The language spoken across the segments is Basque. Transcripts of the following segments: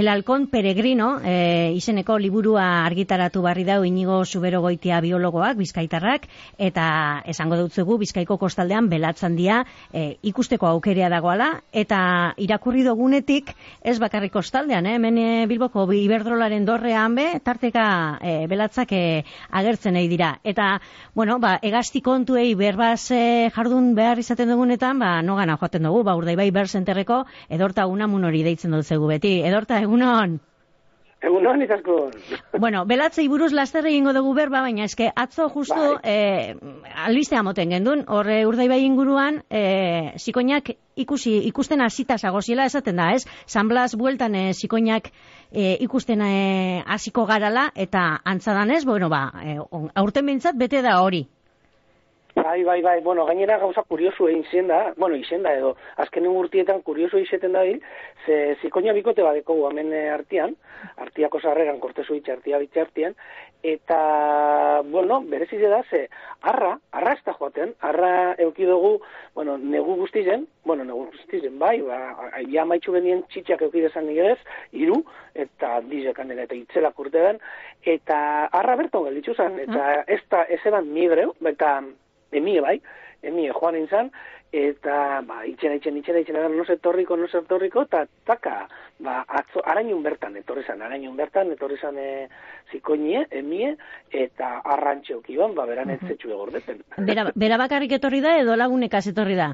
El Halcón Peregrino, e, izeneko liburua argitaratu barri dau inigo subero goitia biologoak, bizkaitarrak, eta esango dutzugu bizkaiko kostaldean belatzan dia e, ikusteko aukerea dagoala, eta irakurri dogunetik ez bakarrik kostaldean, eh? hemen e, bilboko iberdrolaren dorrean be, tarteka e, belatzak e, agertzen nahi dira. Eta, bueno, ba, egazti kontuei berbaz e, jardun behar izaten dugunetan, ba, nogana joaten dugu, ba, urdai bai berzenterreko, edorta unamun hori deitzen dut zegu beti. Edorta, egunon. Egunon, ikasko. Bueno, belatzei buruz laster egingo dugu berba, baina eske atzo justu bai. eh, albistea moten gendun, horre urdai bai inguruan, eh, zikoinak ikusi, ikusten hasita zagoziela esaten da, ez? San Blas bueltan eh, zikoinak eh, ikusten hasiko garala, eta antzadan ez, bueno, ba, eh, aurten bintzat bete da hori. Bai, bai, bai, bueno, gainera gauza kuriosu egin zen da, bueno, izen da edo, azken urtietan kuriosu izeten da ze zikoina bikote badeko hemen eh, artian, artiako sarreran, kortezu itxe artia bitxe artian, eta, bueno, berezize da, ze, arra, arra ez da joaten, arra eukidugu, bueno, negu guztizen, bueno, negu guztizen, bai, ba, ja maitxu benien txitxak eukidezan nigez, iru, eta dizekan eta itzelak urte den, eta arra berton gelditzu zen, eta ez da, ez eban migreu, eta, emie bai, emie joan inzan, eta ba, itxera, itxera, itxera, itxera, no etorriko, no etorriko, eta taka, ba, atzo, arainun bertan, etorri zan, arainun bertan, etorri zan e, zikoinie, emie, eta arrantxe okiban, ba, beran ez zetxu egordeten. Bera, bera bakarrik etorri da, edo lagunekaz etorri da?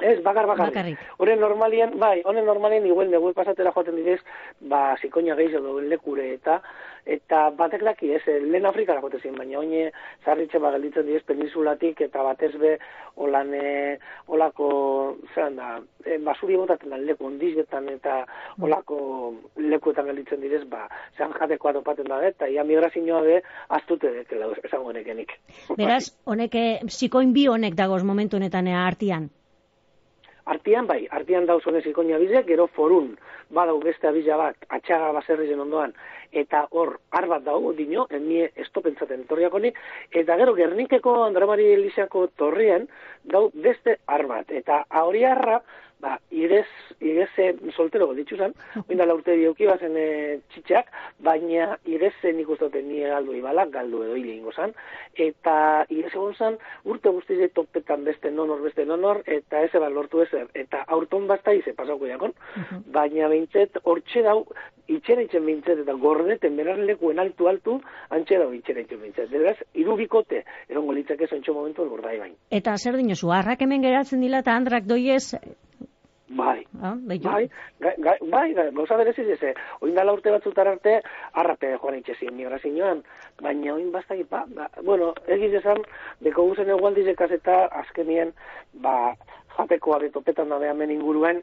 Ez, bakar, bakarrik. Horen normalien, bai, honen normalien, igual, neguel pasatera joaten direz, ba, zikoina gehiz edo lekure eta, eta batek daki, ez, eh, lehen Afrikara jote zin, baina oine zarritxe ba gelditzen direz peninsulatik, eta batez be, holan, e, holako, zeran da, e, basuri botaten da leku ondizetan, eta holako lekuetan gelditzen direz, ba, zean jateko adopaten da, eta ia migrazioa be, aztute dekela, esango nekenik. Beraz, honek, zikoin bi honek dagoz momentu honetan artian? Artian bai, artian dauz honez ikonia bizek, gero forun, badau beste abiza bat, atxaga baserrizen ondoan, eta hor, arbat dago, dino, enmie estopentzaten torriakonik, eta gero Gernikeko Andramari Eliseako torrien, dau beste arbat, eta hori arra, ba, irez, ireze soltero golditzu zen, oinda laurte dioki bazen e, txitxak, baina irezen ikustoten nire galdu ibalak, galdu edo hile ingo zen, eta irez egon zen, urte guztize topetan beste nonor, beste nonor, eta ez eban lortu ezer, eta aurton basta ize pasauko jakon, baina behintzet, hortxe dau, itxera itxen bintzet, eta gordeten beran lekuen altu-altu, antxe dau itxera itxen bintzet. Beraz, irubikote, erongo litzak ez ontxo momentu elgordai bain. Eta zer dinosu, harrak hemen geratzen dila eta andrak doiez? Bai, ah, bai, bai, gai, bai, gauza bereziz ez, oin dala urte batzutar arte, arrape joan itxezien migrazioan, baina oin bastai, ba, ba, bueno, egiz esan, deko guzen egualdizekaz eta azkenien, ba, jatekoa betopetan da behamen inguruen,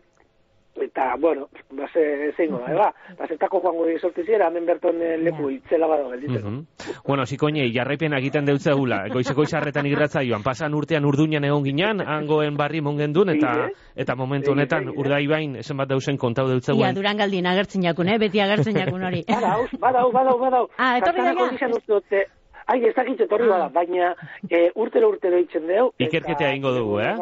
eta, bueno, ba, ze, zeingo da, eba, ba, zetako joango di sortiziera, hemen berton eh, leku itzela bado gelditzen. Uh -huh. Bueno, zikoine, jarraipen egiten deutza gula, goizeko izarretan igratza joan, pasan urtean urduñan egon ginen, hangoen barri mongen duen, eta, eta momentu honetan, urdai bain, esen bat dausen kontau deutza guen. Ia, duran galdin agertzen jakun, eh? beti agertzen jakun hori. badau, badau, badau, badau. Ah, etorri da, Ai, ez dakit etorri ah. bada, baina e, urtero urtero itzen deu. Ikerketea ingo dugu, eh?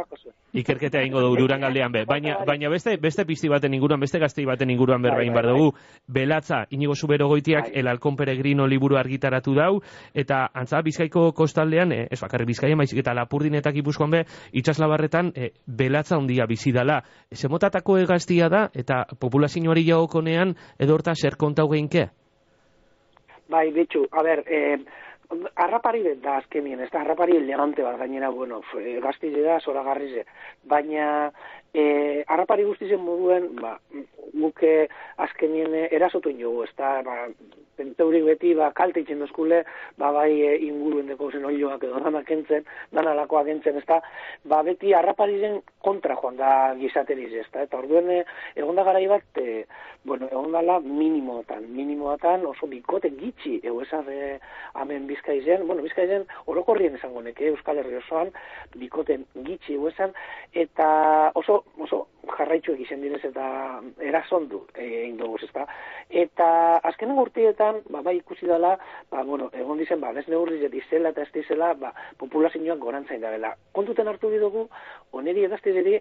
Ikerketea ingo dugu duran galdean be. Baina, baina beste, beste pizti baten inguruan, beste gaztei baten inguruan berbain bai, bai, bar dugu. Bai. Belatza, inigo zubero goitiak, el halkon peregrino liburu argitaratu dau, eta antza bizkaiko kostaldean, eh, ez bakarri bizkaia maizik, eta lapurdinetak ipuzkoan be, itxaslabarretan, eh, belatza ondia bizidala. Zemotatako egaztia da, eta populazioari jagokonean, edo horta zer kontau geinke? Bai, bitxu, a ber, eh, Arrapari da azkenien, ez da, arrapari elegante bat, gainera, bueno, gaztize da, zora garrize, baina e, arrapari guztizen moduen, ba, guke azkenien erasotu inogu, ez da, ba, penteurik beti, ba, kalte itxen dozkule, ba, bai e, inguruen deko zen olioak edo danak entzen, dan alakoak entzen, ez da, ba, beti arrapari zen kontra joan da gizateriz, ez da, eta orduen e, egon da gara bat, e, bueno, egon dala minimoetan, minimoetan oso bikote gitxi, egu esan e, amen bizkaizen, bueno, bizkaizen orokorrien esango neke, Euskal Herri osoan, bikoten gitxi egu esan, eta oso oso jarraitzu egiten direz eta erasondu egin dugu, ezta? Eta azkenen urtietan ba, bai ikusi dela, ba, bueno, egon dizen, ba, bez neurri zet izela eta ez dizela, ba, populazioak gorantzain da bela. Kontuten hartu bidugu, oneri edazte zeri,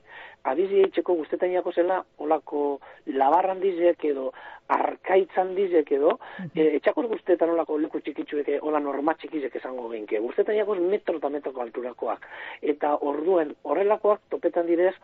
abizi eitxeko guztetainako zela, olako labarran dizek edo, arkaitzan dizek edo, e, etxakor guztetan olako leku txikitzuek, hola norma txikizek esango genke. Guztetainako metro eta metro alturakoak. Eta orduen horrelakoak topetan direz,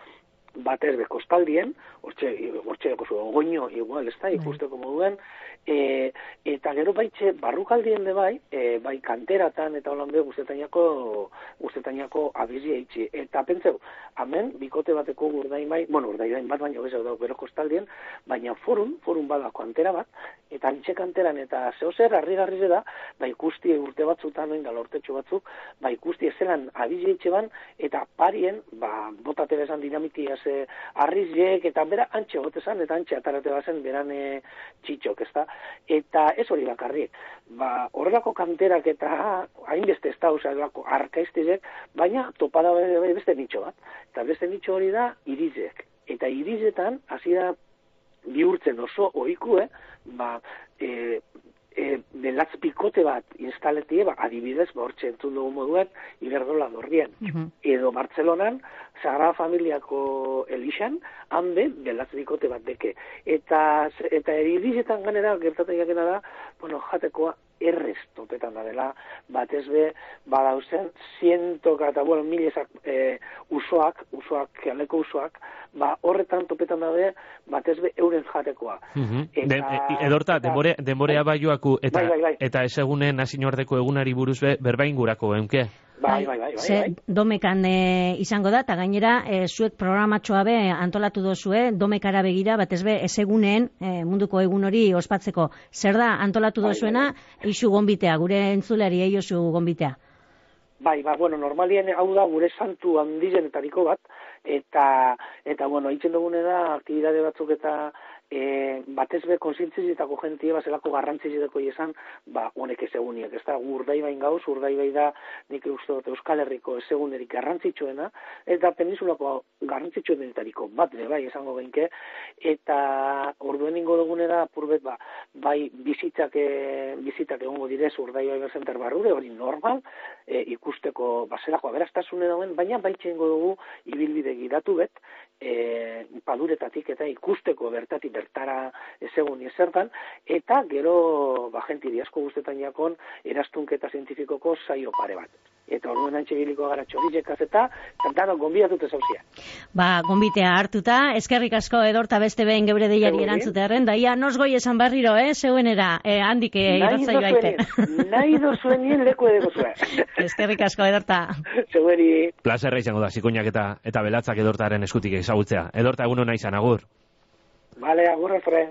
batez be kostaldien, hortxe, hortxe goño igual, ez da, bai. ikusteko moduen, e, eta gero baitxe barrukaldien de bai, e, bai kanteratan eta holan be guztetainako, guztetainako abizi eitzi. Eta pentseu, hemen, bikote bateko gurdain bai, bueno, urdain bat baino bezau dago gero kostaldien, baina forum, forum badako antera bat, eta antxe kanteran eta zeo zer, harri garri da, ba ikusti urte batzutan, noin da lortetxo batzuk, ba ikusti ezelan abizi eitxe ban, eta parien, ba, botate bezan dinamitia ze arriziek eta bera antxe gotezan eta antxe atarate bazen beran e, txitxok, ezta? Eta ez hori bakarrik, ba, horrelako kanterak eta hainbeste ez da, oza, arkaiztizek, baina topada beste nitxo bat. Eta beste nitxo hori da irizek. Eta irizetan, hasi da bihurtzen oso oiku, eh? ba, e, e, belatz pikote bat instaletie, ba, adibidez, ba, hortxe entzun dugu moduen, iberdola dorrien. Edo Bartzelonan, Sagrada Familiako Elixan, hande, belatz pikote bat deke. Eta, eta eridizetan ganera, gertatzen jakena da, bueno, jatekoa errez topetan da dela, batez be, badauzen, zientoka eta, bueno, milezak e, usoak, usoak, aleko usoak, ba, horretan topetan daude, batez be, euren jatekoa. Mm edorta, denbore, denborea bai joaku, eta, bai, bai, bai. eta ez egunen egunari buruz be, berbain gurako, eunke? Bai, bai, bai, bai, bai. domekan e, izango da, eta gainera, e, zuek programatxoa be antolatu dozue, domekara begira, bat ez be, ez egunen, e, munduko egun hori ospatzeko. Zer da, antolatu bai, dozuena, bai, isu gombitea, gure entzulari, eio zu gombitea? Bai, ba, bueno, normalien hau da gure santu handizenetariko bat, eta, eta bueno, itzen dugune da, aktibidade batzuk eta e, batez be konsientzizetako jentie bazelako garrantzizetako izan, ba, honek ez eguniek, ez da, urdai bain gauz, urdai bai da, nik uste dut Euskal Herriko ez egunerik garrantzitsuena, eta peninsulako garrantzitsuenetariko bat, be, bai, esango benke, eta orduen ingo dugune da, purbet, ba, bai, bizitzak, e, bizitzak egongo direz, urdai bai berzenter barrure, hori normal, e, ikusteko, bazelako aberastasune dauen, baina baitxe ingo dugu, ibilbide gidatu bet, e, paduretatik eta ikusteko bertatik bertara ez egun ezertan, eta gero, ba, jenti diasko guztetan jakon, erastunketa zientifikoko saio pare bat. Eta orduan antxe biliko gara txorizekaz eta kantano gombiatute zauzia. Ba, gombitea hartuta, eskerrik asko edorta beste behin geure deiari erantzutearen, daia nos goi esan barriro, eh, zeuenera, eh, handik eh, irratza joaiten. Nahi dozuen nien leku edeko zuen. eskerrik asko edorta. Zeueri. Plazerra izango da, zikoinak eta, eta belatzak edortaren eskutik ezagutzea. Edorta egun hona izan, agur. Vale, agur, Efre.